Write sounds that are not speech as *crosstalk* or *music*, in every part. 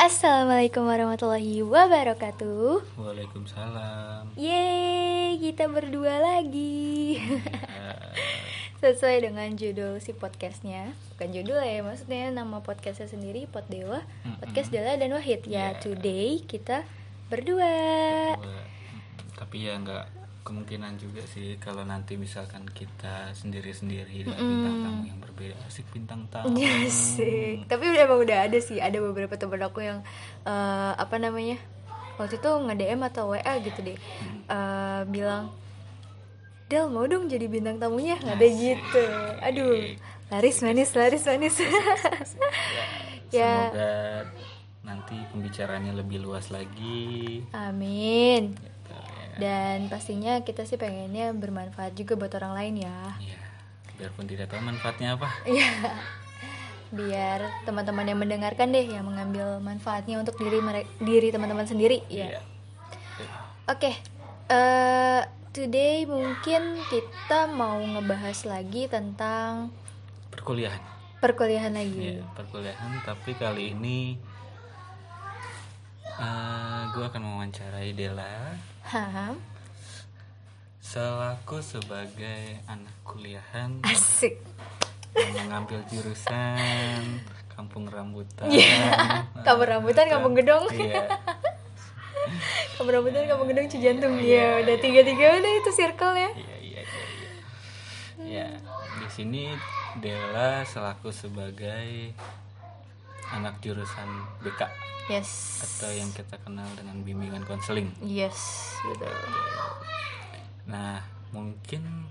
Assalamualaikum warahmatullahi wabarakatuh Waalaikumsalam. Yeay, kita berdua lagi *laughs* Sesuai dengan judul si podcastnya Bukan judul ya, maksudnya nama podcastnya sendiri Pod Dewa. Podcast Dela dan Wahid Ya, Yeah. today kita berdua Berdua. Tapi ya nggak kemungkinan juga sih kalau nanti misalkan kita sendiri-sendiri dengan bintang tamu yang berbeda asik bintang tamu. Iya sih, tapi udah emang udah ada sih, ada beberapa temen aku yang eh, apa namanya waktu itu nge-DM atau WA gitu deh, Eh, bilang, Del mau dong jadi bintang tamunya, nggak ada gitu. Aduh, laris manis, laris manis. *laughs* ya, Semoga nanti pembicaraannya lebih luas lagi. amin. Dan pastinya kita sih pengennya bermanfaat juga buat orang lain ya. Iya. Biarpun tidak tahu manfaatnya apa. Iya. Biar teman-teman yang mendengarkan deh yang mengambil manfaatnya untuk diri mere- diri teman-teman sendiri ya. Iya. Oke. eh, today mungkin kita mau ngebahas lagi tentang Perkuliahan. perkuliahan lagi. Iya, perkuliahan tapi kali ini gue akan mewawancarai Dela selaku sebagai anak kuliahan Asik. yang mengambil jurusan kampung rambutan. Iya. Kampung rambutan, kampung gedong. Iya. *laughs* Kamu rambutan kamu gedung Cijantung. Iya, udah tiga-tiga udah itu circle-nya. Iya, iya, iya, iya. Ya, di sini Dela selaku sebagai anak jurusan BK Yes. atau yang kita kenal dengan bimbingan konseling. Yes, betul. Nah, mungkin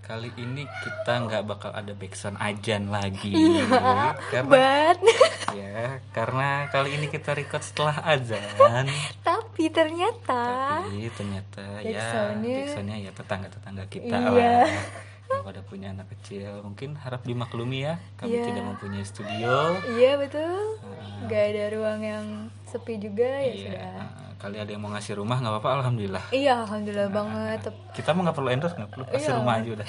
kali ini kita nggak bakal ada backsound ajan lagi *laughs* karena But *laughs* ya karena kali ini kita record setelah azan *laughs* tapi ternyata tapi ternyata ya Backsoundnya- backsoundnya ya tetangga tetangga kita Iya. lah yang pada punya anak kecil mungkin harap dimaklumi ya kami Iya. tidak mempunyai studio Iya betul. Gak ada ruang yang sepi juga ya Iya, sudah. kali ada yang mau ngasih rumah nggak apa-apa alhamdulillah Iya alhamdulillah banget. Tep- kita mah nggak perlu endorse nggak perlu kasih Iya. rumah aja udah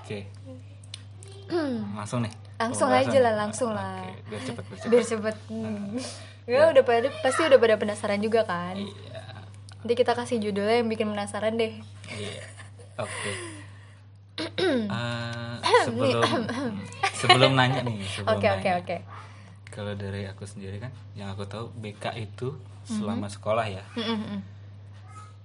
oke *laughs* langsung nih Langsung aja lah, langsung lah. Oke, biar cepet biar cepet Biar cepet. Hmm. Ya udah pada pasti udah pada penasaran juga kan. iya Nanti kita kasih judulnya yang bikin penasaran deh. iya oke Eh, *clears throat* sebelum *clears throat* sebelum nanya nih sebelum Oke oke oke. kalau dari aku sendiri kan yang aku tahu BK itu Mhm. selama sekolah ya Mm-mm-mm.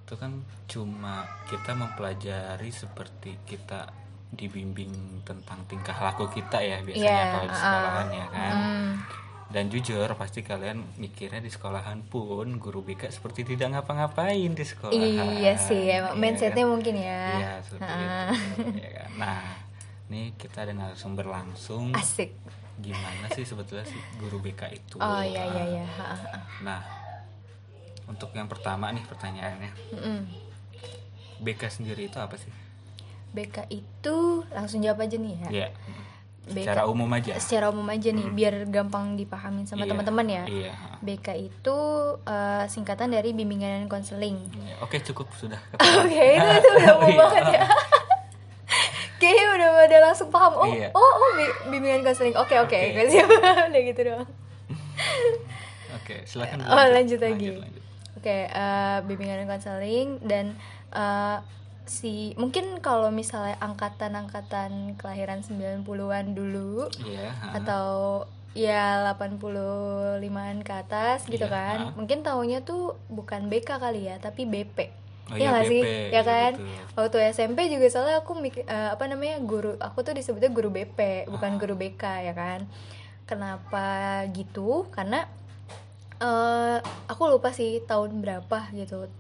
itu kan cuma kita mempelajari seperti kita dibimbing tentang tingkah laku kita ya biasanya Iya, kalau di ah. sekolahan ya kan Hmm. Dan jujur pasti kalian mikirnya di sekolahan pun guru BK seperti tidak ngapa-ngapain di sekolahan Iya sih, emang Iya mindsetnya kan? mungkin ya. iya seperti Ah. itu ya kan? nah ini kita ada narasumber langsung Asik. gimana sih sebetulnya sih guru BK itu Oh iya iya iya. Ha, ha. nah untuk yang pertama nih pertanyaannya Mm-mm. BK sendiri itu apa sih BK itu langsung jawab aja nih ya. ya BK. secara umum aja Secara umum aja nih, biar gampang dipahamin sama Iya, teman-teman ya. iya BK itu eh, singkatan dari bimbingan dan konseling. Iya, oke cukup sudah *laughs* Oke, itu, itu udah umum *laughs* Iya. banget ya. *laughs* Kayaknya udah pada langsung paham. Oh, Iya. oh, oh, bi- bimbingan konseling. Oke, oke, siap. udah gitu doang. oke silakan Oh, lanjut lagi. lanjut. Oke, eh, bimbingan dan konseling dan eh, si mungkin kalau misalnya angkatan-angkatan kelahiran 90-an dulu iya ha. atau ya 85-an ke atas gitu Iya, kan. Mungkin taunya tuh bukan BK kali ya, tapi BP. Oh Iya iya, nggak sih? BP, Ya iya kan? betul. Waktu SMP juga soalnya aku eh, apa namanya guru, aku tuh disebutnya guru BP, bukan guru BK ya kan? Kenapa gitu? Karena eh aku lupa sih tahun berapa gitu.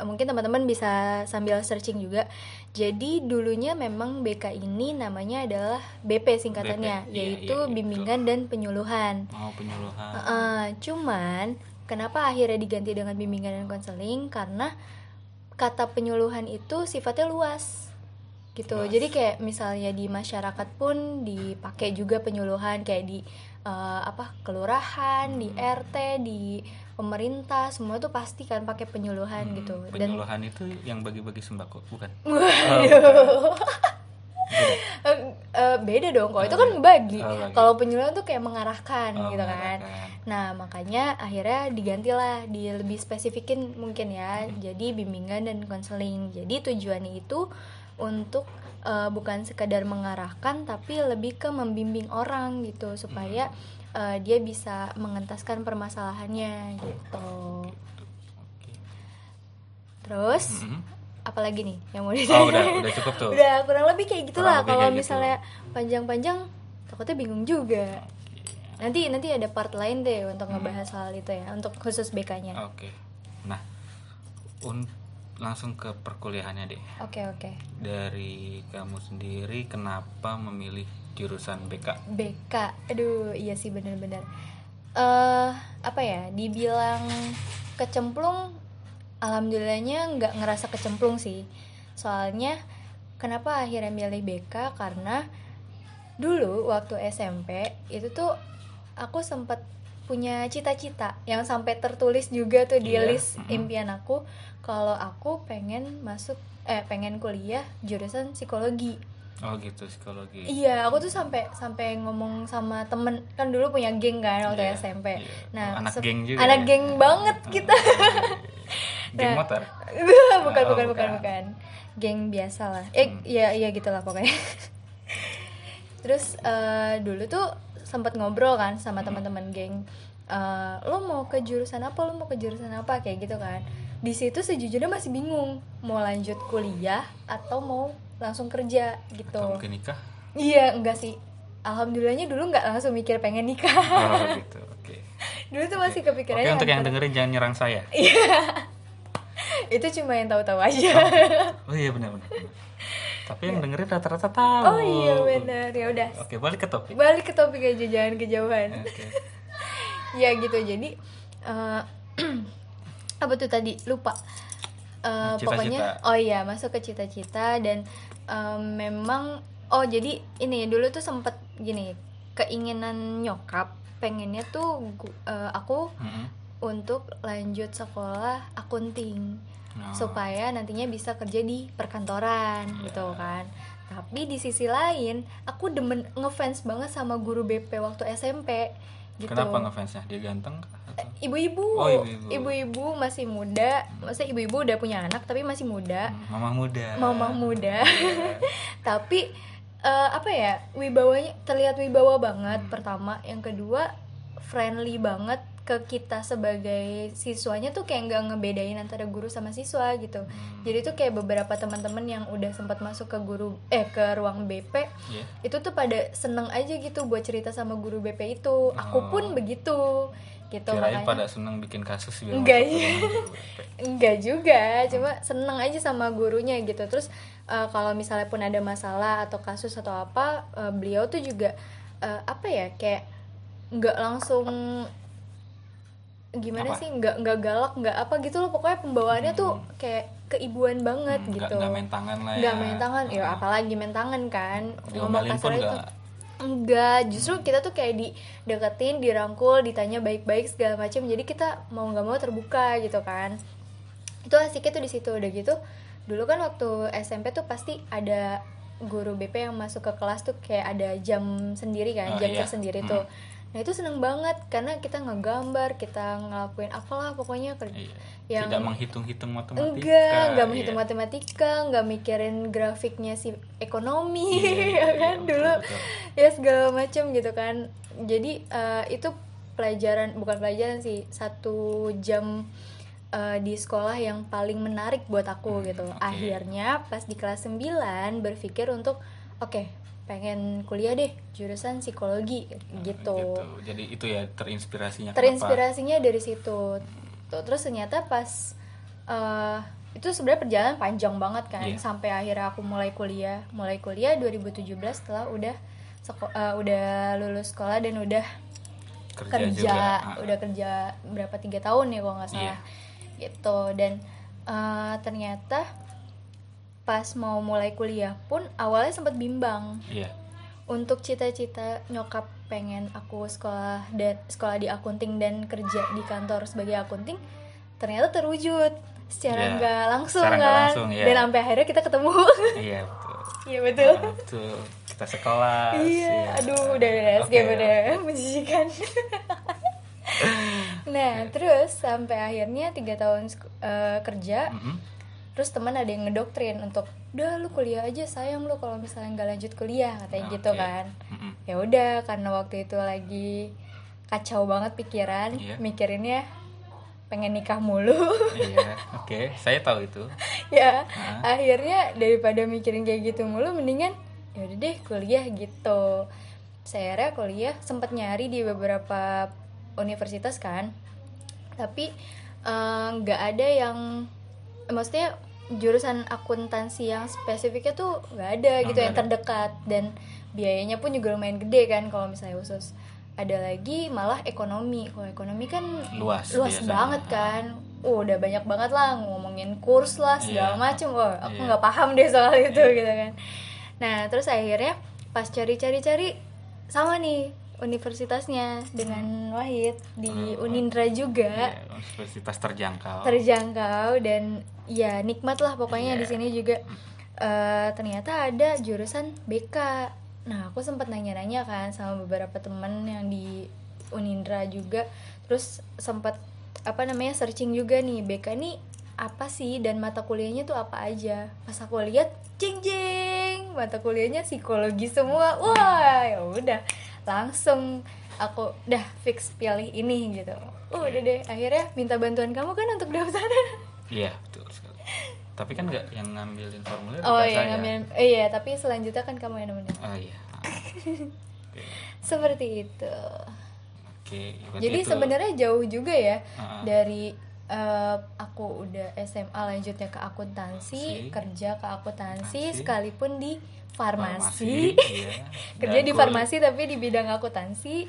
Mungkin teman-teman bisa sambil searching juga. Jadi dulunya memang BK ini namanya adalah BP singkatannya, BP, iya, yaitu iya, iya, bimbingan dan penyuluhan. mau penyuluhan Heeh, cuman kenapa akhirnya diganti dengan bimbingan dan konseling? Karena kata penyuluhan itu sifatnya luas gitu. Luas. Jadi kayak misalnya di masyarakat pun dipakai juga penyuluhan kayak di eh, apa kelurahan, di RT, di pemerintah semua tuh pasti kan pakai penyuluhan Hmm, gitu. Dan penyuluhan itu yang bagi-bagi sembako bukan? *laughs* Eh, beda dong kalau itu kan ngebagi Oh, bagi. kalau penyuluhan tuh kayak mengarahkan Oh, gitu kan. mengarahkan. nah makanya akhirnya digantilah di lebih spesifikin mungkin ya jadi bimbingan dan konseling. Jadi tujuannya itu untuk eh, bukan sekadar mengarahkan tapi lebih ke membimbing orang gitu supaya eh, dia bisa mengentaskan permasalahannya gitu Oke. terus Mhm. apalagi nih yang mau Oh, ditanya udah udah cukup tuh. *laughs* udah kurang lebih kayak gitulah kalau kayak gitu. misalnya panjang-panjang takutnya bingung juga nanti nanti ada part lain deh untuk Hmm. ngebahas hal itu ya untuk khusus BK-nya Oke. Nah, un- langsung ke perkuliahannya deh. oke oke Dari kamu sendiri kenapa memilih jurusan BK? BK aduh iya sih bener-bener eh apa ya dibilang kecemplung alhamdulillahnya nggak ngerasa kecemplung sih. Soalnya kenapa akhirnya milih BK karena dulu waktu SMP itu tuh aku sempat punya cita-cita yang sampai tertulis juga tuh di Iya, list impian aku. Kalau aku pengen masuk eh pengen kuliah jurusan psikologi Oh gitu psikologi. Iya, aku tuh sampai sampai ngomong sama temen kan dulu punya geng kan waktu Iya, SMP. iya. Nah, Oh, anak geng juga Anak ya? geng banget kita. *laughs* Geng Nah. motor. *laughs* bukan, Oh, bukan, bukan, bukan. bukan. Geng biasa lah. Eh, Hmm. iya iya gitulah pokoknya. *laughs* Terus eh, dulu tuh sempat ngobrol kan sama Hmm. teman-teman geng. Eh, lo mau ke jurusan apa? Lo mau ke jurusan apa? Kayak gitu kan. Di situ sejujurnya masih bingung mau lanjut kuliah atau mau langsung kerja gitu. Atau mungkin nikah? Iya, enggak sih. Alhamdulillahnya dulu nggak langsung mikir pengen nikah. Oh gitu. Oke. dulu tuh masih Oke kepikirannya untuk yang dengerin jangan nyerang saya. *laughs* itu cuma yang tahu-tahu aja. Oh iya benar benar. benar. Tapi yang dengerin rata-rata tahu. oh iya benar. Ya udah. Oke balik ke topik. Balik ke topik aja jangan kejauhan. Oke. *laughs* ya gitu. Jadi eh, *clears throat* apa tuh tadi? Lupa. Eh, Cita-cita. pokoknya oh iya, masuk ke cita-cita dan eh, memang oh jadi ini dulu tuh sempet gini, keinginan nyokap pengennya tuh eh, aku Mhm. untuk lanjut sekolah akunting Oh. supaya nantinya bisa kerja di perkantoran gitu kan tapi di sisi lain aku demen ngefans banget sama guru BP waktu SMP gitu Kenapa ngefansnya? Dia ganteng? kah? Ibu-ibu. Oh, ibu-ibu. ibu-ibu masih muda. Masa ibu-ibu udah punya anak tapi masih muda. Hmm, Mama muda. mama muda. *laughs* Tapi eh, apa ya wibawanya terlihat wibawa banget. Pertama. Yang kedua friendly banget ke kita sebagai siswanya tuh kayak nggak ngebedain antara guru sama siswa gitu. Jadi tuh kayak beberapa teman-teman yang udah sempat masuk ke guru eh ke ruang BP Iya. itu tuh pada seneng aja gitu buat cerita sama guru BP itu. Aku pun Oh. begitu gitu Kirain makanya pada seneng bikin kasus biar Enggak, BP. *laughs* Enggak juga, cuma seneng aja sama gurunya gitu. Terus eh, kalau misalnya pun ada masalah atau kasus atau apa, eh, beliau tuh juga eh, apa ya kayak nggak langsung gimana Apa? sih nggak nggak galak nggak apa gitu loh pokoknya pembawaannya tuh kayak keibuan banget Hmm, gitu nggak main tangan lah ya. nggak main tangan ya Hmm. apalagi main tangan kan ngomong kasar itu. Enggak justru kita tuh kayak dideketin dirangkul ditanya baik-baik segala macam jadi kita mau nggak mau terbuka gitu kan itu asiknya tuh di situ udah gitu dulu kan waktu SMP tuh pasti ada guru BP yang masuk ke kelas tuh kayak ada jam sendiri kan Oh, jam iya. tersendiri Hmm. tuh nah itu seneng banget karena kita ngegambar kita ngelakuin apalah pokoknya kerja Iya. yang Tidak menghitung-hitung matematika. enggak enggak menghitung iya. matematika enggak mikirin grafiknya si ekonomi Iya, *laughs* ya iya, kan betul, dulu betul. ya segala macam gitu kan jadi eh, itu pelajaran bukan pelajaran sih satu jam eh, di sekolah yang paling menarik buat aku Hmm, gitu oke. akhirnya pas di kelas 9 berpikir untuk oke pengen kuliah deh jurusan psikologi gitu Jadi itu ya terinspirasinya. terinspirasinya dari situ tuh terus ternyata pas eh, itu sebenarnya perjalanan panjang banget kan Iya. sampai akhirnya aku mulai kuliah mulai kuliah 2017 setelah udah seko- eh, udah lulus sekolah dan udah Kenapa? Kerja, kerja, juga. Ah, udah kerja berapa tiga tahun ya kalau nggak salah Iya. gitu dan eh, ternyata pas mau mulai kuliah pun awalnya sempat bimbang Iya. untuk cita-cita nyokap pengen aku sekolah dan sekolah di akunting dan kerja di kantor sebagai akunting ternyata terwujud secara Iya, nggak langsung secara kan langsung, iya. dan sampai akhirnya kita ketemu Iya betul. *laughs* iya betul Ah, betul. kita sekelas iya ya. aduh udah udah Oke, skip *laughs* udah menjijikan *laughs* nah terus sampai akhirnya tiga tahun eh, kerja Mm-mm. Terus teman ada yang ngedoktrin untuk udah lu kuliah aja sayang lu kalau misalnya nggak lanjut kuliah katanya gitu Oke. kan Mm-mm. ya udah karena waktu itu lagi kacau banget pikiran Iya. mikirinnya pengen nikah mulu *laughs* iya oke saya tahu itu ya Hah? akhirnya daripada mikirin kayak gitu mulu mendingan ya udah deh kuliah gitu saya akhirnya kuliah sempat nyari di beberapa universitas kan tapi eh, nggak ada yang maksudnya jurusan akuntansi yang spesifiknya tuh nggak ada Oh, gitu yang ada. terdekat dan biayanya pun juga lumayan gede kan kalau misalnya khusus ada lagi malah ekonomi kalau ekonomi kan Luas luas biasanya. banget kan uh, udah banyak banget lah ngomongin kurs lah segala Iya. macem wah aku Iya. nggak paham deh soal itu gitu kan nah terus akhirnya pas cari-cari-cari sama nih universitasnya dengan Wahid di Oh. Unindra juga. Iya, universitas terjangkau. Terjangkau dan ya nikmat lah pokoknya Iya. di sini juga. Eh, ternyata ada jurusan BK nah aku sempat nanya-nanya kan sama beberapa temen yang di Unindra juga. Terus sempat apa namanya searching juga nih BK nih apa sih dan mata kuliahnya tuh apa aja? Pas aku lihat jeng jeng mata kuliahnya psikologi semua. Wah ya udah. Langsung aku udah fix pilih ini gitu. Udah deh akhirnya minta bantuan kamu kan untuk daftar. Iya betul sekali. Tapi kan nggak yang ngambilin formulir oh iya saya. ngambil eh, iya tapi selanjutnya kan kamu yang nemenin. Oh iya. *laughs* Oke. Seperti itu. Oke, jadi itu- sebenarnya jauh juga ya Ah. dari eh, aku udah SMA lanjutnya ke akuntansi Akuntansi. kerja ke akuntansi Akuntansi. sekalipun di farmasi, *laughs* iya. kerja Dan di farmasi tapi di bidang akuntansi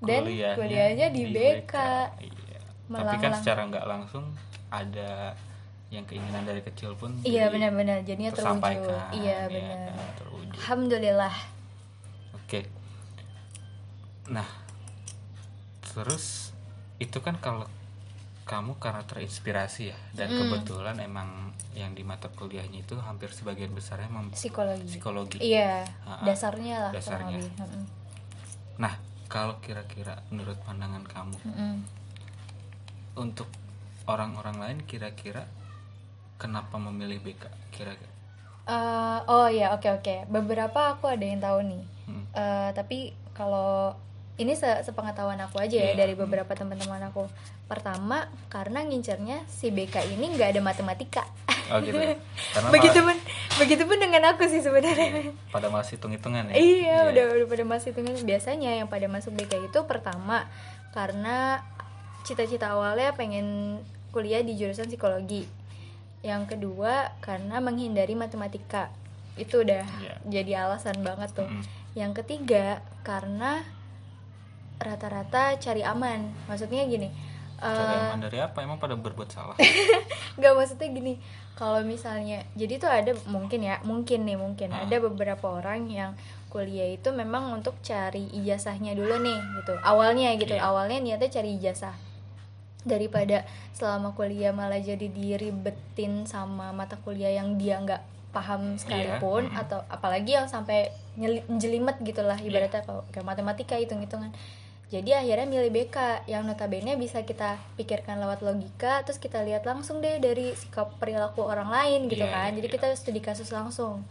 dan kuliahnya kuliahnya di, BK, Iya. Tapi kan secara nggak langsung ada yang keinginan dari kecil pun iya benar-benar jadinya terwujud iya ya benar terwujud. alhamdulillah Oke. Nah, terus itu kan kalau kamu karena terinspirasi ya dan Mm. kebetulan emang yang di mata kuliahnya itu hampir sebagian besarnya mem- psikologi psikologi. iya Ah, ah. dasarnya lah Dasarnya. Nah, kalau kira-kira menurut pandangan kamu untuk orang-orang lain kira-kira kenapa memilih BK kira-kira? Eh, oh ya oke oke beberapa aku ada yang tahu nih Hmm. Eh, tapi kalau ini se- sepengetahuan aku aja ya Iya. dari beberapa teman-teman aku pertama karena ngincernya si BK ini nggak ada matematika Oh gitu. *laughs* Karena begitupun begitupun dengan aku sih sebenarnya pada masih hitung-hitungan ya. iya udah udah pada masuk itu biasanya yang pada masuk BK itu pertama karena cita-cita awalnya pengen kuliah di jurusan psikologi yang kedua karena menghindari matematika itu udah Iya. jadi alasan banget tuh Mm-mm. yang ketiga karena rata-rata cari aman maksudnya gini Cari eh, aman dari apa? Emang pada berbuat salah? *laughs* nggak maksudnya gini kalau misalnya jadi tuh ada mungkin ya mungkin nih mungkin Ah. ada beberapa orang yang kuliah itu memang untuk cari ijazahnya dulu nih gitu awalnya gitu Iya. awalnya niatnya cari ijazah daripada selama kuliah malah jadi diribetin sama mata kuliah yang dia nggak paham sekalipun Mm-mm. atau apalagi yang sampai nyeli- jelimet gitulah Iya. ibaratnya kalau kayak matematika hitung-hitungan jadi akhirnya milih BK yang notabene bisa kita pikirkan lewat logika terus kita lihat langsung deh dari sikap perilaku orang lain gitu Iya, kan. iya, jadi iya. kita studi kasus langsung.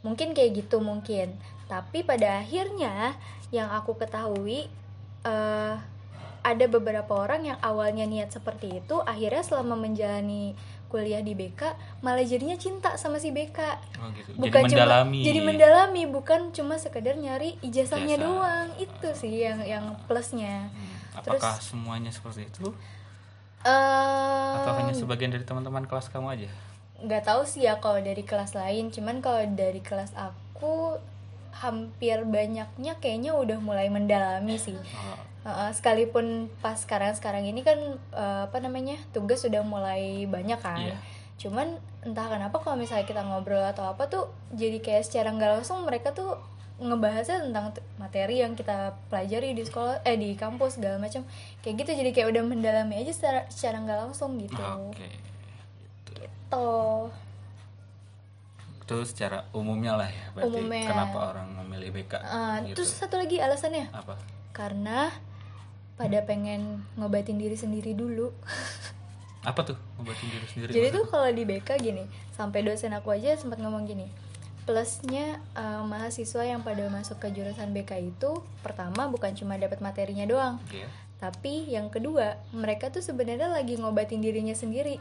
Mungkin kayak gitu mungkin. Tapi pada akhirnya yang aku ketahui eh, ada beberapa orang yang awalnya niat seperti itu akhirnya selama menjalani kuliah di BK malah jadinya cinta sama si BK Oh gitu. bukan jadi mendalami. cuma jadi mendalami bukan cuma sekedar nyari ijazahnya Ijazah. doang itu sih yang yang plusnya Hmm, Terus- Apakah semuanya seperti itu eh atau hanya sebagian dari teman-teman kelas kamu aja? nggak tahu sih ya kalau dari kelas lain cuman kalau dari kelas aku hampir banyaknya kayaknya udah mulai mendalami sih Sekalipun pas sekarang sekarang ini kan eh, apa namanya tugas sudah mulai banyak kan Iya. cuman entah kenapa kalau misalnya kita ngobrol atau apa tuh jadi kayak secara nggak langsung mereka tuh ngebahasnya tentang materi yang kita pelajari di sekolah eh di kampus segala macam kayak gitu jadi kayak udah mendalami aja secara secara nggak langsung gitu Oke. Tuh. itu secara umumnya lah ya berarti Umumnya. kenapa orang memilih BK Eh, gitu terus satu lagi alasannya apa karena pada pengen ngobatin diri sendiri dulu. Apa tuh ngobatin diri sendiri jadi tuh kalau di BK gini sampai dosen aku aja sempat ngomong gini plusnya eh, mahasiswa yang pada masuk ke jurusan BK itu pertama bukan cuma dapat materinya doang Iya. tapi yang kedua mereka tuh sebenarnya lagi ngobatin dirinya sendiri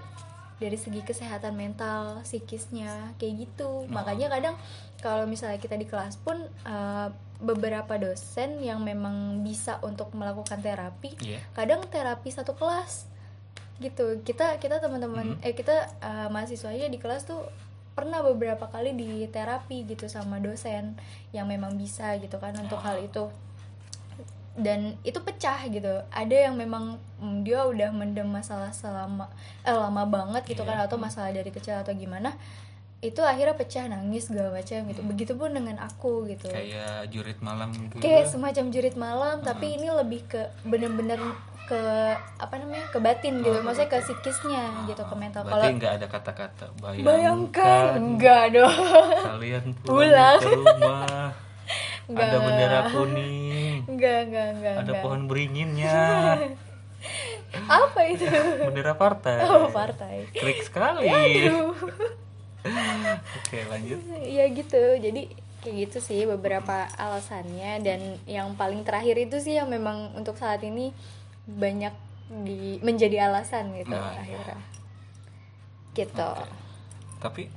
dari segi kesehatan mental psikisnya kayak gitu. Makanya kadang kalau misalnya kita di kelas pun eh, beberapa dosen yang memang bisa untuk melakukan terapi Iya. kadang terapi satu kelas. Gitu. Kita kita teman-teman eh kita eh, mahasiswanya di kelas tuh pernah beberapa kali di terapi gitu sama dosen yang memang bisa gitu kan untuk hal itu dan itu pecah gitu. Ada yang memang mm, dia udah mendem masalah selama eh, lama banget gitu kan Iya. atau masalah dari kecil atau gimana itu akhirnya pecah nangis segala macam gitu. Begitupun dengan aku gitu. Kayak jurit malam gitu kayak semacam jurit malam tapi ini lebih ke bener-bener ke apa namanya ke batin gitu. Maksudnya ke psikisnya gitu ke mental. kalau nggak ada kata-kata bayangkan, bayangkan enggak dong. kalian Pulang. pulang, ke rumah Nggak. ada bendera kuning. Enggak enggak enggak ada enggak. pohon beringinnya. *laughs* Apa itu? Bendera partai. Oh partai. Klik sekali. Aduh. oke lanjut. Ya gitu. Jadi kayak gitu sih beberapa alasannya. Dan yang paling terakhir itu sih yang memang untuk saat ini banyak di menjadi alasan gitu Nah, iya. akhirnya. Gitu. Oke. tapi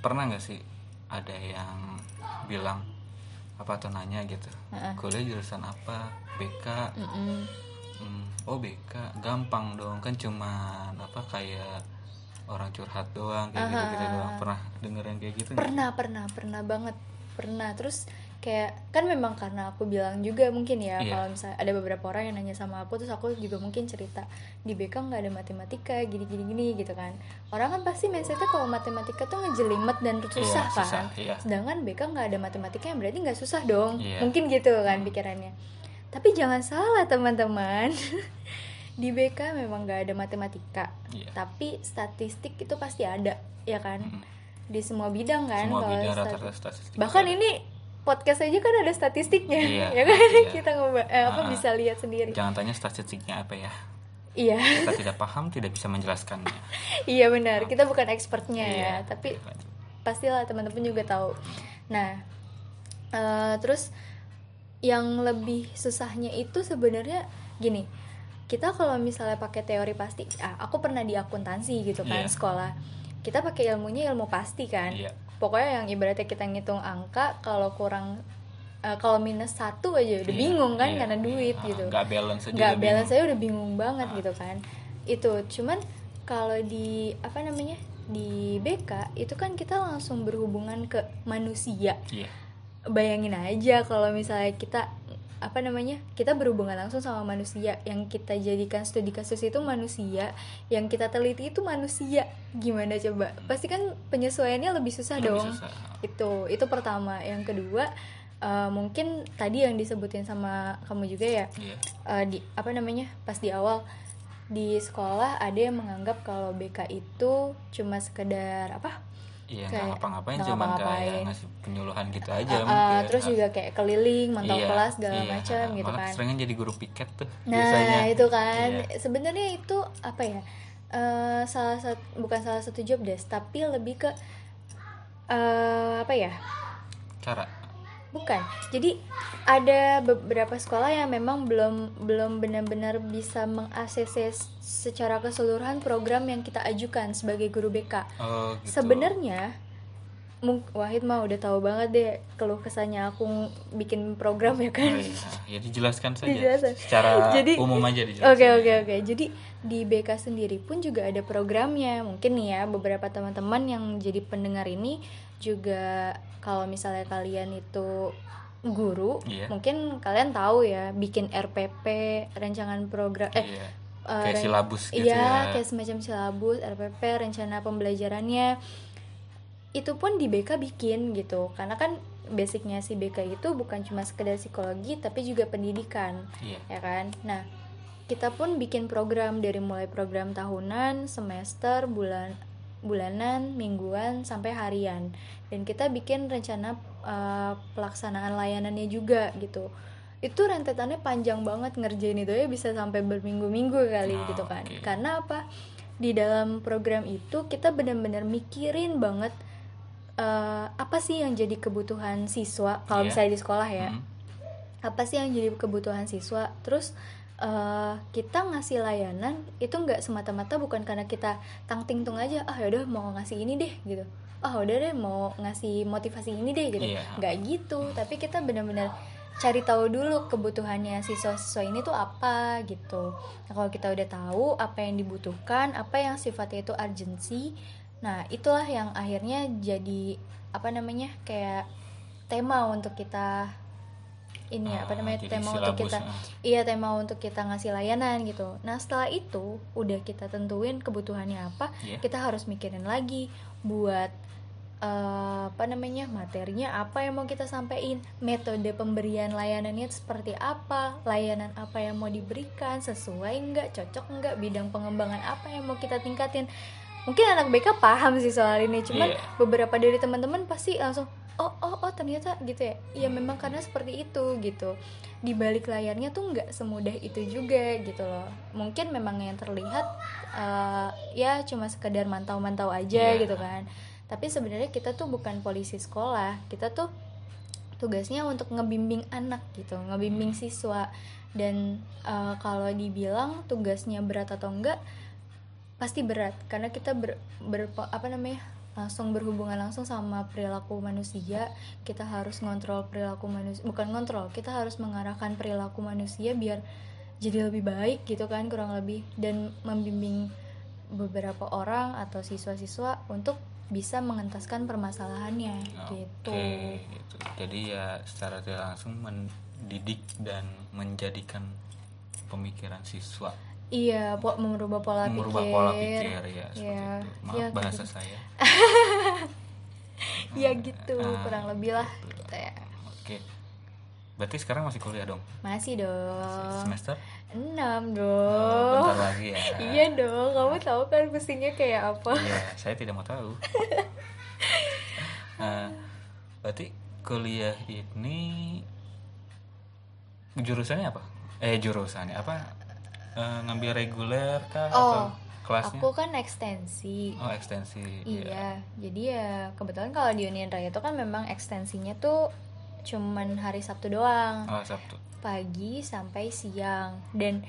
pernah nggak sih ada yang bilang apa atau nanya gitu? Heeh. kuliah jurusan apa? BK Mm-mm. Hmm, oh BK gampang dong kan cuman apa kayak orang curhat doang kayak gitu gitu doang. Pernah denger yang kayak gitu pernah pernah pernah banget. Pernah. Terus kayak kan memang karena aku bilang juga mungkin ya Iya. kalau misalnya ada beberapa orang yang nanya sama aku terus aku juga mungkin cerita di BK nggak ada matematika gini gini gini gitu kan orang kan pasti mindsetnya kalau matematika tuh ngejelimet dan susah kan susah, iya. sedangkan BK nggak ada matematika yang berarti nggak susah dong Iya. mungkin gitu kan pikirannya tapi jangan salah teman-teman *laughs* di BK memang nggak ada matematika Iya. tapi statistik itu pasti ada ya kan di semua bidang kan semua kalau bidang stati- rata-rata statistik bahkan ini podcast aja kan ada statistiknya Iya, *laughs* ya kan iya. kita ngoba eh, apa Ah. bisa lihat sendiri jangan tanya statistiknya apa ya iya kita *laughs* tidak paham tidak bisa menjelaskannya iya benar kita bukan expertnya ya Iya. tapi Lanjut. pastilah teman-teman juga tahu nah eh, terus yang lebih susahnya itu sebenarnya gini kita kalau misalnya pakai teori pasti ah, aku pernah di akuntansi gitu kan Iya. sekolah kita pakai ilmunya ilmu pasti kan Iya. Pokoknya yang ibaratnya kita ngitung angka kalau kurang eh, kalau minus satu aja udah Iya, bingung kan iya. karena duit Ah, gitu. nggak balance aja nggak balance bingung. saya udah bingung banget gitu kan. Itu cuman kalau di apa namanya di BK itu kan kita langsung berhubungan ke manusia. Iya. Bayangin aja kalau misalnya kita apa namanya kita berhubungan langsung sama manusia. Yang kita jadikan studi kasus itu manusia yang kita teliti itu manusia. Gimana coba? Pasti kan penyesuaiannya lebih susah Lebih dong. susah. itu itu pertama. Yang kedua eh, mungkin tadi yang disebutin sama kamu juga ya iya. eh, di apa namanya pas di awal di sekolah ada yang menganggap kalau BK itu cuma sekedar apa iya Kayak ngapa-ngapain ngapa-ngapain. kayak ngasih penyuluhan gitu aja Uh, uh, mungkin terus juga kayak keliling mantau Iya, kelas segala iya. macam gitu kan seringnya jadi guru piket tuh nah biasanya itu kan Iya. sebenarnya itu apa ya eh, salah satu bukan salah satu job desk tapi lebih ke eh, apa ya cara bukan jadi ada beberapa sekolah yang memang belum belum benar-benar bisa mengakses secara keseluruhan program yang kita ajukan sebagai guru BK oh gitu sebenarnya Wahid mah udah tahu banget deh keluh kesahnya aku bikin program ya kan Oh, iya. ya dijelaskan saja Dijelaskan. secara Jadi- umum aja dijelaskan Oke oke oke. Jadi di BK sendiri pun juga ada programnya. Mungkin nih ya beberapa teman-teman yang jadi pendengar ini juga kalau misalnya kalian itu guru, Iya. mungkin kalian tahu ya bikin RPP, rancangan program eh Iya. eh, kayak silabus gitu Iya, ya kayak semacam silabus, RPP, rencana pembelajarannya. Itu pun di BK bikin gitu. Karena kan basicnya si BK itu bukan cuma sekedar psikologi tapi juga pendidikan iya ya kan nah kita pun bikin program dari mulai program tahunan semester bulan bulanan mingguan sampai harian dan kita bikin rencana uh, pelaksanaan layanannya juga gitu itu rentetannya panjang banget ngerjain itu ya bisa sampai berminggu-minggu kali Oh, gitu kan oke. karena apa di dalam program itu kita benar-benar mikirin banget eh, apa sih yang jadi kebutuhan siswa kalau Iya. misalnya di sekolah ya Hmm. apa sih yang jadi kebutuhan siswa terus eh, kita ngasih layanan itu nggak semata-mata bukan karena kita tang ting tung aja ah yaudah mau ngasih ini deh gitu. Ah udah deh mau ngasih motivasi ini deh gitu. Iya. nggak gitu tapi kita benar-benar cari tahu dulu kebutuhannya siswa-siswa ini tuh apa gitu. Nah kalau kita udah tahu apa yang dibutuhkan apa yang sifatnya itu urgency nah itulah yang akhirnya jadi apa namanya kayak tema untuk kita ini ya, apa Ah, namanya jadi tema untuk kita ah. iya tema untuk kita ngasih layanan gitu nah setelah itu udah kita tentuin kebutuhannya apa Iya. kita harus mikirin lagi buat eh, apa namanya materinya apa yang mau kita sampaikan metode pemberian layanannya seperti apa layanan apa yang mau diberikan sesuai nggak cocok nggak bidang pengembangan apa yang mau kita tingkatin mungkin anak BK paham sih soal ini cuman Iya. beberapa dari teman-teman pasti langsung oh oh oh ternyata gitu ya. Ya memang karena seperti itu gitu. Di balik layarnya tuh nggak semudah itu juga gitu loh. Mungkin memang yang terlihat eh, ya cuma sekedar mantau-mantau aja Iya. gitu kan. Tapi sebenarnya kita tuh bukan polisi sekolah. Kita tuh tugasnya untuk ngebimbing anak gitu. Ngebimbing siswa. Dan eh, kalau dibilang tugasnya berat atau enggak pasti berat. Karena kita ber, ber- apa namanya langsung berhubungan langsung sama perilaku manusia kita harus ngontrol perilaku manusia bukan ngontrol kita harus mengarahkan perilaku manusia biar jadi lebih baik gitu kan kurang lebih. Dan membimbing beberapa orang atau siswa-siswa untuk bisa mengentaskan permasalahannya gitu. Oke, gitu. Jadi ya secara tidak langsung mendidik dan menjadikan pemikiran siswa iya po- merubah pola merubah pikir pola pikir ya seperti Iya, itu. Maaf kayak bahasa gitu. saya. *laughs* ya gitu Ah, kurang lebih lah gitu. gitu ya Oke. Berarti sekarang masih kuliah dong? masih dong Semester? enam Oh, dong bentar lagi ya. *laughs* iya dong kamu tahu kan pusingnya kayak apa Iya, saya tidak mau tahu. Nah, *laughs* berarti kuliah ini jurusannya apa? Eh jurusannya apa? Eh, ngambil reguler kah Oh, atau kelasnya? aku kan ekstensi Oh ekstensi. iya jadi ya kebetulan kalau di Union Raya itu kan memang ekstensinya tuh cuman hari Sabtu doang Oh Sabtu. pagi sampai siang dan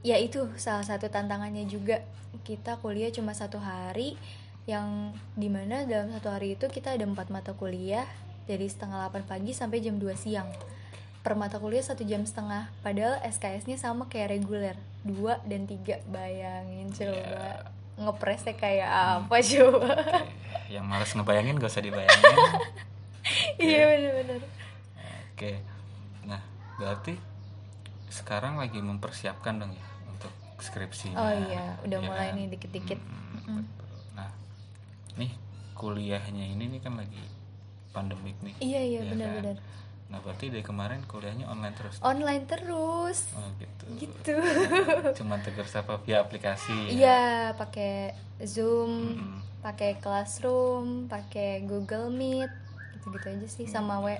ya itu salah satu tantangannya juga kita kuliah cuma satu hari yang di mana dalam satu hari itu kita ada empat mata kuliah dari setengah 8 pagi sampai jam 2 siang per mata kuliah satu jam setengah padahal SKS-nya sama kayak reguler dua dan tiga bayangin coba ngepresnya kayak apa coba Oke, Yang males ngebayangin gak usah dibayangin. *laughs* iya bener-bener Oke. Nah, berarti sekarang lagi mempersiapkan dong ya untuk skripsinya. oh iya udah ya mulai kan? nih dikit-dikit Hmm, betul. Nah, nih kuliahnya ini nih kan lagi pandemik nih. iya iya ya kan? bener-bener Nah, berarti dari kemarin kuliahnya online terus. online terus Oh, gitu. gitu *laughs* Cuman tegur sapa via aplikasi. ya? iya pakai zoom Mm-mm. pakai classroom pakai google meet gitu gitu aja sih sama wa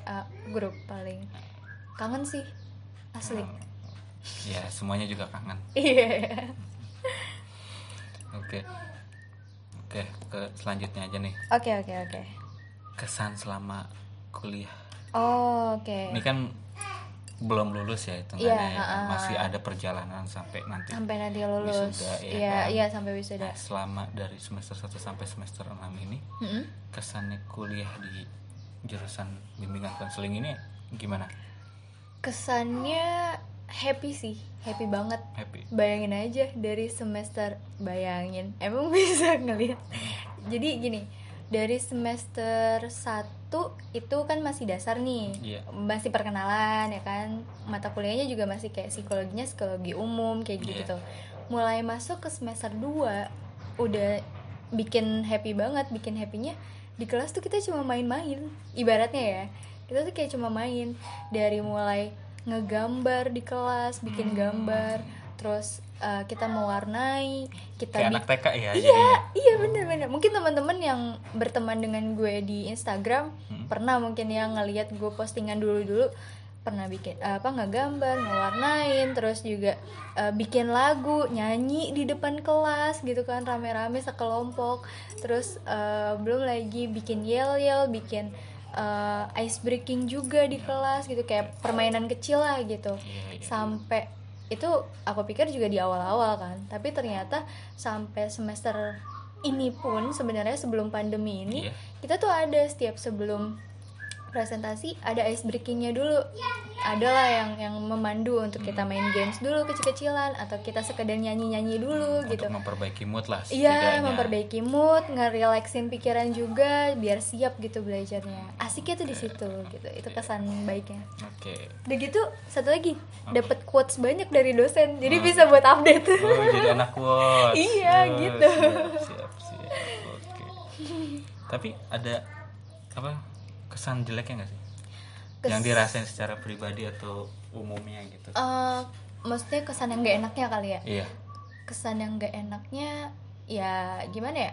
grup paling kangen sih asli Oh. Ya, semuanya juga kangen. *laughs* iya Oke. Oke, ke selanjutnya aja nih. oke oke oke Kesan selama kuliah. Oh oke Ini kan belum lulus ya hitungannya Iya, ya. Masih ada perjalanan sampai nanti. sampai nanti lulus Wisuda, iya iya kan? iya sampai wisuda Nah, selama dari semester 1 sampai semester 6 ini Mm-mm. kesannya kuliah di jurusan bimbingan konseling ini gimana? kesannya happy sih happy banget Happy. bayangin aja dari semester bayangin emang *laughs* bisa ngelihat jadi gini dari semester 1 itu kan masih dasar nih. Iya. masih perkenalan ya kan? Mata kuliahnya juga masih kayak psikologinya psikologi umum kayak gitu Iya. gitu. Mulai masuk ke semester 2 udah bikin happy banget bikin happynya di kelas tuh kita cuma main-main ibaratnya ya. Kita tuh kayak cuma main. Dari mulai ngegambar di kelas bikin gambar terus eh, kita mewarnai kita kayak anak TK ya iya jadinya. iya bener-bener mungkin teman-teman yang berteman dengan gue di Instagram Hmm. pernah mungkin yang ngelihat gue postingan dulu-dulu pernah bikin apa nggak gambar ngewarnain terus juga eh, bikin lagu nyanyi di depan kelas gitu kan rame-rame sekelompok terus eh, belum lagi bikin yel yel bikin eh, ice breaking juga di kelas gitu kayak permainan kecil lah gitu Iya, iya. sampai itu aku pikir juga di awal-awal kan tapi ternyata sampai semester ini pun sebenarnya sebelum pandemi ini Iya. kita tuh ada setiap sebelum presentasi ada ice breakingnya dulu adalah yang yang memandu untuk kita main games dulu kecil-kecilan atau kita sekedar nyanyi-nyanyi dulu gitu untuk memperbaiki mood lah Iya, memperbaiki mood, ngerelaksin pikiran juga, biar siap gitu belajarnya. Asiknya tuh di situ gitu. Itu kesan baiknya. oke Udah gitu, satu lagi, dapat quotes banyak dari dosen. Jadi bisa buat update. oh jadi anak quotes Iya, Oh, gitu. siap siap siap oke tapi ada apa kesan jeleknya nggak sih Kes- yang dirasain secara pribadi atau umumnya gitu Eh, maksudnya kesan yang gak enaknya kali ya? iya Kesan yang gak enaknya, ya gimana ya?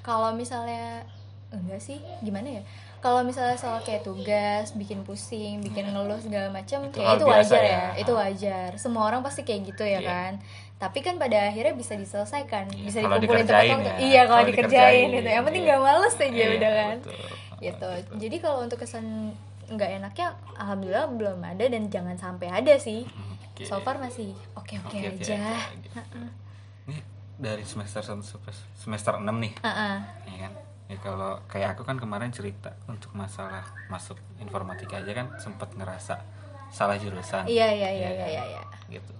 Kalau misalnya enggak sih, gimana ya? Kalau misalnya soal kayak tugas, bikin pusing, bikin ngeluh segala macam, Itu kayak itu wajar ya. ya, itu wajar. Semua orang pasti kayak gitu ya Iya. kan. Tapi kan pada akhirnya bisa diselesaikan, Iya, bisa kalau dikumpulin waktu. ya. Iya, kalau dikerjain dikerjain, gitu. Yang penting iya. gak males aja Iya, udah kan. betul. Gitu. Betul. Jadi kalau untuk kesan nggak enaknya, alhamdulillah belum ada dan jangan sampai ada sih. Oke. So far masih oke-oke Oke-oke aja. aja, gitu. Ini dari semester 1 sampai semester 6 nih, ya kan? Ya kalau kayak aku kan kemarin cerita untuk masalah masuk informatika aja kan sempat ngerasa salah jurusan. Iya iya iya Ya iya iya. iya. Gitu.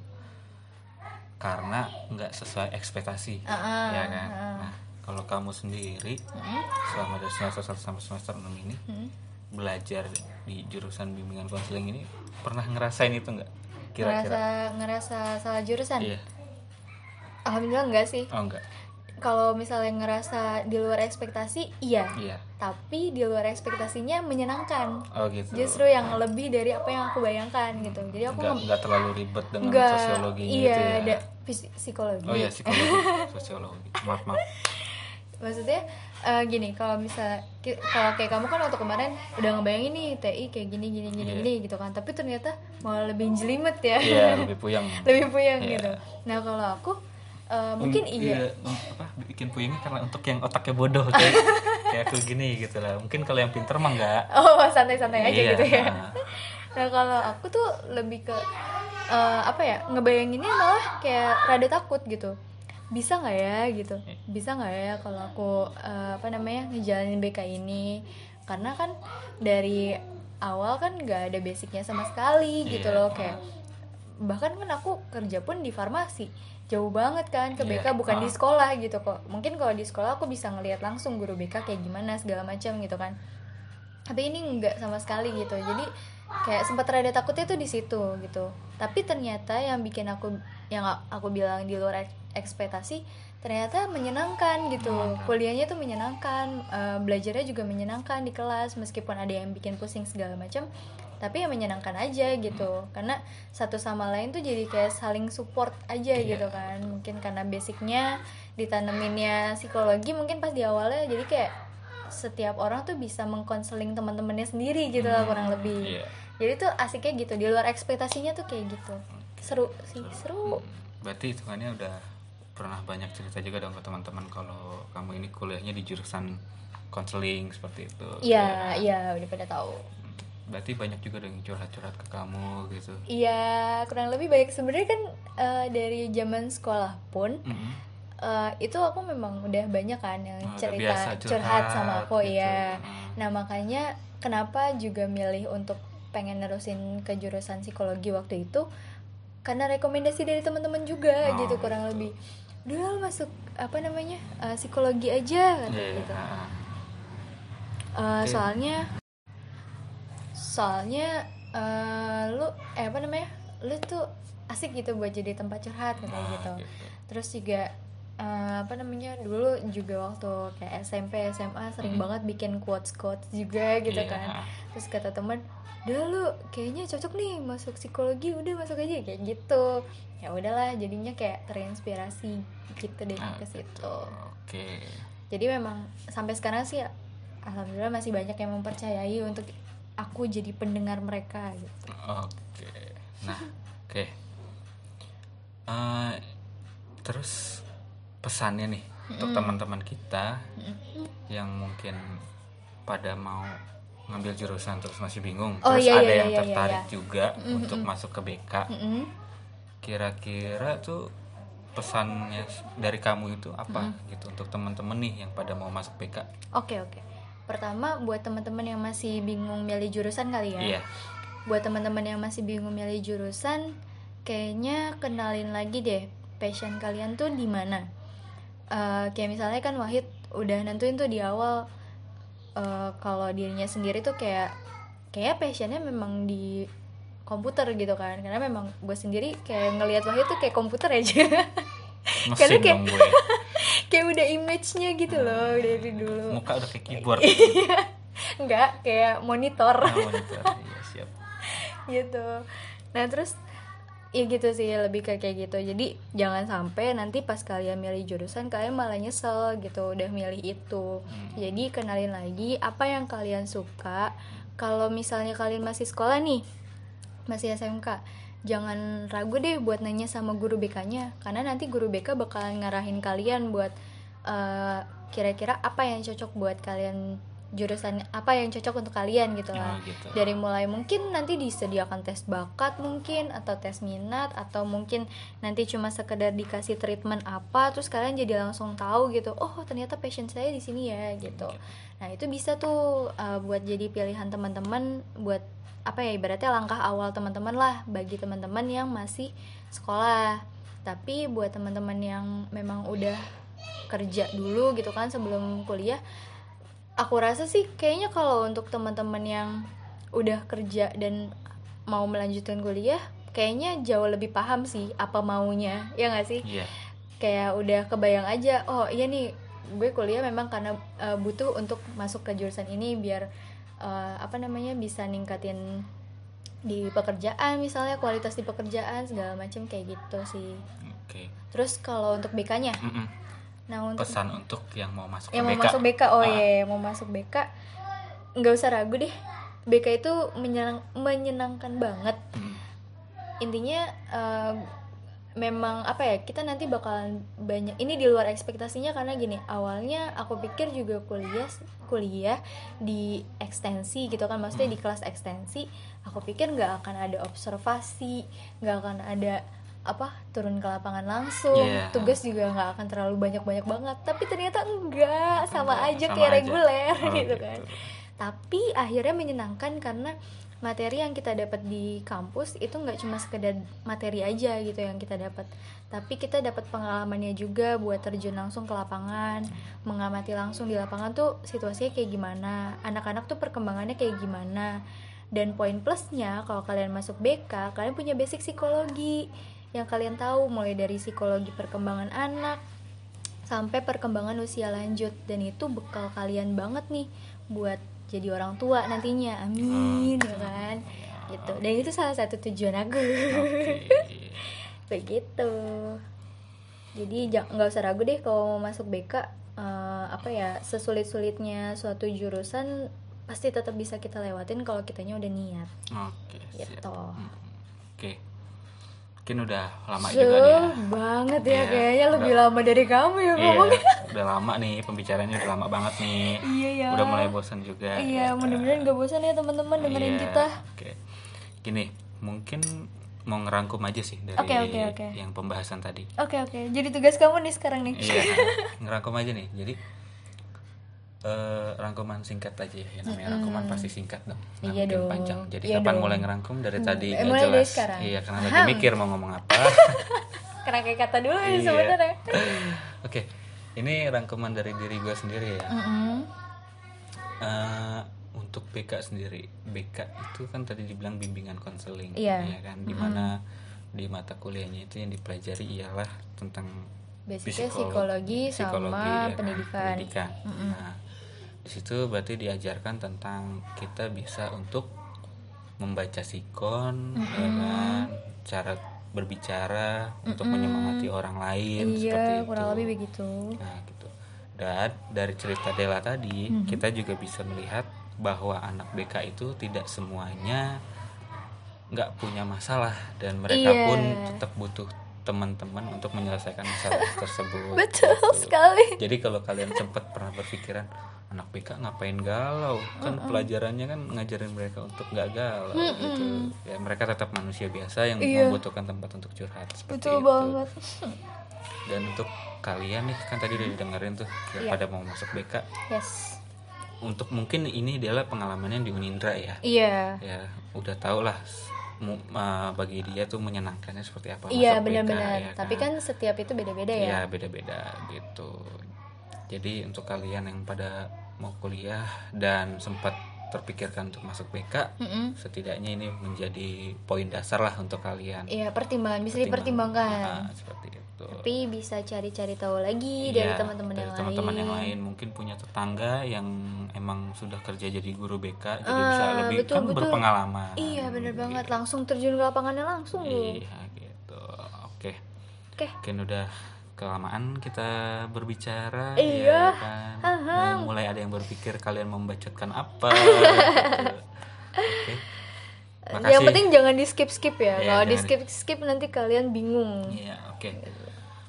Karena nggak sesuai ekspektasi, Ah, ya kan? ah. Nah, kalau kamu sendiri Mm-mm. selama dari semester 1 sampai semester 6 ini Mm. belajar di jurusan bimbingan konseling ini pernah ngerasain itu nggak? Kira-kira? Ngerasa ngerasa salah jurusan. Iya. Alhamdulillah enggak sih. Oh enggak. Kalau misalnya ngerasa di luar ekspektasi, iya. Iya. Tapi di luar ekspektasinya menyenangkan. Oh gitu. Justru yang lebih dari apa yang aku bayangkan gitu. Jadi aku nggak terlalu ribet dengan nggak sosiologi iya gitu ya. psikologi. Oh iya psikologi, *laughs* sosiologi. Maaf maaf. Maksudnya eh, gini, kalau misal kalau kayak kamu kan waktu kemarin udah ngebayangin nih TI kayak gini gini gini Iya. gini gitu kan. Tapi ternyata malah lebih jelimet ya. Iya *laughs* lebih puyeng. lebih puyeng Iya. gitu. Nah, kalau aku eh, mungkin Um, iya. um, apa bikin puyengnya karena untuk yang otaknya bodoh kayak *laughs* kayak aku gini gitu lah. Mungkin kalau yang pinter mah enggak. Oh, santai-santai aja Iya, gitu ya. nah. Nah, kalau aku tuh lebih ke eh, apa ya? Ngebayanginnya malah kayak rada takut gitu. Bisa nggak ya gitu? Bisa nggak ya kalau aku eh, apa namanya ngejalanin BK ini? Karena kan dari awal kan nggak ada basicnya sama sekali gitu Iya. loh kayak bahkan kan aku kerja pun di farmasi jauh banget kan ke Iya, BK bukan di ah. sekolah gitu kok mungkin kalau di sekolah aku bisa ngelihat langsung guru BK kayak gimana segala macam gitu kan tapi ini nggak sama sekali gitu jadi kayak sempat rada takutnya tuh di situ gitu. Tapi ternyata yang bikin aku yang aku bilang di luar ek- ekspektasi ternyata menyenangkan gitu. Kuliahnya tuh menyenangkan eh, belajarnya juga menyenangkan di kelas meskipun ada yang bikin pusing segala macam tapi ya menyenangkan aja gitu. Karena satu sama lain tuh jadi kayak saling support aja Iya. gitu kan. Mungkin karena basicnya ditaneminnya psikologi mungkin pas di awalnya jadi kayak setiap orang tuh bisa mengkonseling teman-temannya sendiri gitu lah kurang lebih Iya. jadi tuh asiknya gitu di luar ekspektasinya tuh kayak gitu seru sih seru Berarti hitungannya udah pernah banyak cerita juga dong ke teman-teman kalau kamu ini kuliahnya di jurusan konseling seperti itu. iya iya udah pada tahu Berarti banyak juga dong curhat-curhat ke kamu gitu. iya kurang lebih baik sebenarnya kan eh, dari zaman sekolah pun Mm-mm. Eh, itu aku memang udah banyak kan yang Oh, cerita biasa curhat, curhat sama aku gitu. ya nah makanya kenapa juga milih untuk pengen nerusin ke jurusan psikologi waktu itu? Karena rekomendasi dari teman-teman juga Oh, gitu kurang lebih. Udah masuk apa namanya eh, psikologi aja kata Iya, gitu. Ah, Eh, Oke. soalnya soalnya eh, lu eh apa namanya lu tuh asik gitu buat jadi tempat curhat kayak ah, gitu. gitu. terus juga eh, apa namanya dulu juga waktu kayak SMP SMA sering Hmm. banget bikin quotes quotes juga gitu Iya. kan. Terus kata teman udah lu kayaknya cocok nih masuk psikologi udah masuk aja kayak gitu. Ya udahlah jadinya kayak terinspirasi gitu deh Ah, ke situ. oke. Jadi memang sampai sekarang sih alhamdulillah masih banyak yang mempercayai untuk aku jadi pendengar mereka gitu. Oke. Nah oke. Eh, terus pesannya nih untuk teman-teman kita yang mungkin pada mau ngambil jurusan terus masih bingung Oh, terus iya, ada iya, yang iya, tertarik iya. juga untuk masuk ke BK Mm-mm. kira-kira tuh pesannya dari kamu itu apa gitu untuk teman-teman nih yang pada mau masuk BK Oke oke. Pertama buat teman-teman yang masih bingung milih jurusan kali ya. iya Buat teman-teman yang masih bingung milih jurusan, kayaknya kenalin lagi deh passion kalian tuh di mana. Eh, kayak misalnya kan Wahid udah nentuin tuh di awal eh, kalau dirinya sendiri tuh kayak kayak passionnya memang di komputer gitu kan. Karena memang gue sendiri kayak ngelihat Wahid tuh kayak komputer aja. *laughs* Karena kayak- *laughs* kayak udah image-nya gitu loh dari dulu. Muka udah kayak keyboard. *laughs* Enggak kayak monitor. Nah, monitor. iya siap. Gitu. Nah terus ya gitu sih lebih ke kayak gitu. Jadi jangan sampai nanti pas kalian milih jurusan kalian malah nyesel gitu udah milih itu. Jadi kenalin lagi apa yang kalian suka. Kalau misalnya kalian masih sekolah nih masih SMK jangan ragu deh buat nanya sama guru BK-nya karena nanti guru BK bakalan ngarahin kalian buat eh, kira-kira apa yang cocok buat kalian jurusan apa yang cocok untuk kalian gitu lah. Oh, gitu. dari mulai mungkin nanti disediakan tes bakat mungkin atau tes minat atau mungkin nanti cuma sekedar dikasih treatment apa terus kalian jadi langsung tahu gitu oh ternyata passion saya di sini ya gitu. nah itu bisa tuh uh, buat jadi pilihan teman-teman buat apa ya ibaratnya langkah awal teman-teman lah bagi teman-teman yang masih sekolah. Tapi buat teman-teman yang memang udah kerja dulu gitu kan sebelum kuliah aku rasa sih kayaknya kalau untuk teman-teman yang udah kerja dan mau melanjutkan kuliah kayaknya jauh lebih paham sih apa maunya ya nggak sih? Iya. Kayak udah kebayang aja oh iya nih gue kuliah memang karena uh, butuh untuk masuk ke jurusan ini biar uh, apa namanya bisa ningkatin di pekerjaan misalnya kualitas di pekerjaan segala macam kayak gitu sih. Oke. Terus kalau untuk BK-nya Mm-mm. Nah untuk pesan untuk yang mau masuk yang ke mau BK masuk BK oh Ah. iya yang mau masuk BK nggak usah ragu deh BK itu menyenang, menyenangkan banget Mm. intinya eh, memang apa ya kita nanti bakalan banyak ini di luar ekspektasinya karena gini awalnya aku pikir juga kuliah kuliah di ekstensi gitu kan maksudnya Hmm. di kelas ekstensi aku pikir nggak akan ada observasi nggak akan ada apa turun ke lapangan langsung. Iya. tugas juga nggak akan terlalu banyak banyak banget. Tapi ternyata enggak. Sama Enggak, aja sama kayak aja. reguler Oh, gitu kan. Tapi akhirnya menyenangkan karena materi yang kita dapat di kampus itu nggak cuma sekedar materi aja gitu yang kita dapat. Tapi kita dapat pengalamannya juga buat terjun langsung ke lapangan. Mengamati langsung di lapangan tuh situasinya kayak gimana. Anak-anak tuh perkembangannya kayak gimana. Dan poin plusnya kalau kalian masuk BK kalian punya basic psikologi yang kalian tahu mulai dari psikologi perkembangan anak sampai perkembangan usia lanjut. Dan itu bekal kalian banget nih buat jadi orang tua nantinya. Amin ya kan? Gitu. Dan itu salah satu tujuan aku. *laughs* Begitu. Jadi ja- nggak usah ragu deh kalau mau masuk BK eh, apa ya sesulit sulitnya suatu jurusan pasti tetap bisa kita lewatin kalau kitanya udah niat. Oke, siap. gitu. Hmm, Oke. Mungkin udah lama So, juga nih ya. banget ya Iya, kayaknya lebih udah- lama dari kamu ya Iya, ngomongnya udah lama nih pembicaranya udah lama banget nih. iya ya Udah mulai bosan juga. iya kita. mudah-mudahan gak bosan ya teman-teman dengerin Iya, kita Oke. Gini, mungkin mau ngerangkum aja sih dari Oke, oke, oke. yang pembahasan tadi. oke oke jadi tugas kamu nih sekarang nih Iya, *laughs* ngerangkum aja nih. Jadi eh, rangkuman singkat aja ya. Namanya rangkuman pasti singkat dong. Nggak Iya mungkin dong. panjang. Jadi Iya kapan dong. mulai ngerangkum dari tadi Eh, nggak mulai dari jelas. sekarang. Iya, karena lagi mikir mau ngomong apa. *laughs* kena kayak kata dulu Iya. sebenarnya Oke, ini rangkuman dari diri gue sendiri ya. Mm-mm. Eh, untuk BK sendiri, BK itu kan tadi dibilang bimbingan konseling, Iya. ya kan? Di mana di mata kuliahnya itu yang dipelajari ialah tentang basicnya Psikolo- psikologi, psikologi, sama ya kan, pendidikan. pendidikan. Nah, di situ berarti diajarkan tentang kita bisa untuk membaca sikon, ya kan, cara berbicara untuk menyemangati orang lain seperti Iya, itu. kurang lebih begitu. Nah, gitu. Dan dari cerita Dela tadi, Mm-hmm. kita juga bisa melihat bahwa anak BK itu tidak semuanya nggak punya masalah dan mereka Iya. pun tetap butuh teman-teman untuk menyelesaikan masalah *laughs* tersebut. Betul Gitu. sekali. Jadi kalau kalian sempat pernah berpikiran anak BK ngapain galau, kan pelajarannya kan ngajarin mereka untuk nggak galau gitu. Ya mereka tetap manusia biasa yang Iya. membutuhkan tempat untuk curhat seperti Betul itu banget. dan untuk kalian nih kan tadi udah didengerin tuh yang Iya. pada mau masuk BK Yes. untuk mungkin ini adalah pengalamannya di Unindra ya Iya. ya udah tau lah bagi dia tuh menyenangkannya seperti apa Iya, benar-benar. ya Tapi kan setiap itu beda-beda ya. Iya beda-beda gitu jadi untuk kalian yang pada mau kuliah dan sempat terpikirkan untuk masuk BK Mm-mm. setidaknya ini menjadi poin dasar lah untuk kalian Iya, pertimbangan bisa Pertimbangan. dipertimbangkan. Ah, seperti itu Tapi bisa cari-cari tahu lagi dari Iya, teman-teman yang teman-teman lain. yang lain mungkin punya tetangga yang emang sudah kerja jadi guru BK jadi Ah, bisa lebih betul, kan betul. berpengalaman Iya, bener banget. Langsung terjun ke lapangannya langsung iya gitu oke Oke. mungkin udah kelamaan kita berbicara Iya. ya kan. Mau mulai ada yang berpikir kalian membacotkan apa *laughs* gitu. makasih Yang penting jangan di skip skip ya. Iya, Kalau di skip skip nanti kalian bingung. Iya, oke.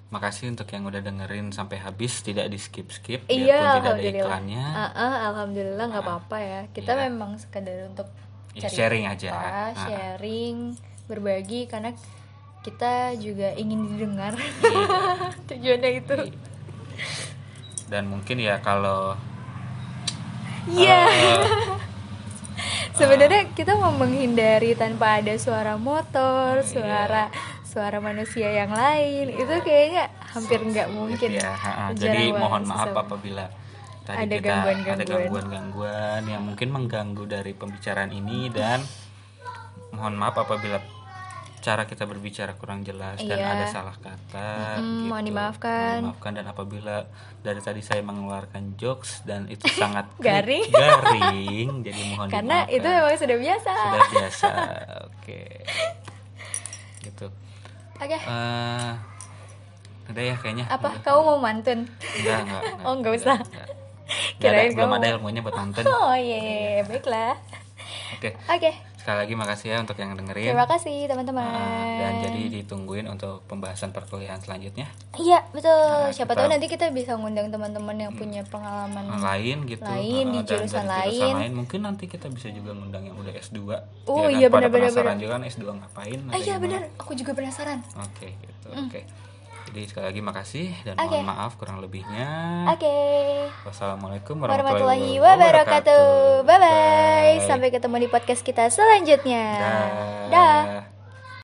Makasih untuk yang udah dengerin sampai habis, tidak di skip skip, Iya, tidak ada alhamdulillah. iklannya. Ah, ah, alhamdulillah nggak apa-apa ya. Kita Iya. memang sekadar untuk Ya, cerita, sharing aja. Sharing, berbagi karena kita juga ingin didengar. *laughs* Tujuannya itu. Iya. Dan mungkin ya kalau Iya. eh, *laughs* Sebenarnya kita mau menghindari tanpa ada suara motor, Iya. suara suara manusia yang lain. Itu kayaknya hampir nggak mungkin. ya, ha, ha. Jarang jadi mohon maaf sama. apabila tadi Ada kita gangguan-gangguan. ada gangguan-gangguan yang mungkin mengganggu dari pembicaraan ini dan mohon maaf apabila cara kita berbicara kurang jelas dan Iya. ada salah kata Mm-mm, gitu. mohon dimaafkan. Mohon dimaafkan dan apabila dari tadi saya mengeluarkan jokes dan itu sangat *laughs* Garing. garing jadi mohon Karena dimaafkan. itu memang sudah biasa. sudah biasa *laughs* oke gitu Oke. Eh, udah ya kayaknya Apa Udah. kamu mau mantun? enggak enggak, *laughs* enggak Oh, enggak usah. enggak. Nggak Kirain ada, belum ada ilmunya buat nonton Oh iya, baiklah. oke Oke. Sekali lagi makasih ya untuk yang dengerin Terima kasih teman-teman. Ah, dan jadi ditungguin untuk pembahasan perkuliahan selanjutnya Iya betul. Nah, Siapa tahu nanti kita bisa ngundang teman-teman yang punya pengalaman. lain gitu Lain, di Ah, dan jurusan dari lain. mungkin nanti kita bisa juga ngundang yang udah S2 Oh, Ya kan, iya, benar-benar, penasaran juga kan S2 ngapain Ah iya benar. Aku juga penasaran. oke gitu oke jadi sekali lagi makasih dan Oke. mohon maaf kurang lebihnya Oke. wassalamualaikum Warahmatullahi warahmatullahi wabarakatuh. Bye bye. Bye. Sampai ketemu di podcast kita selanjutnya. Dah. Dah.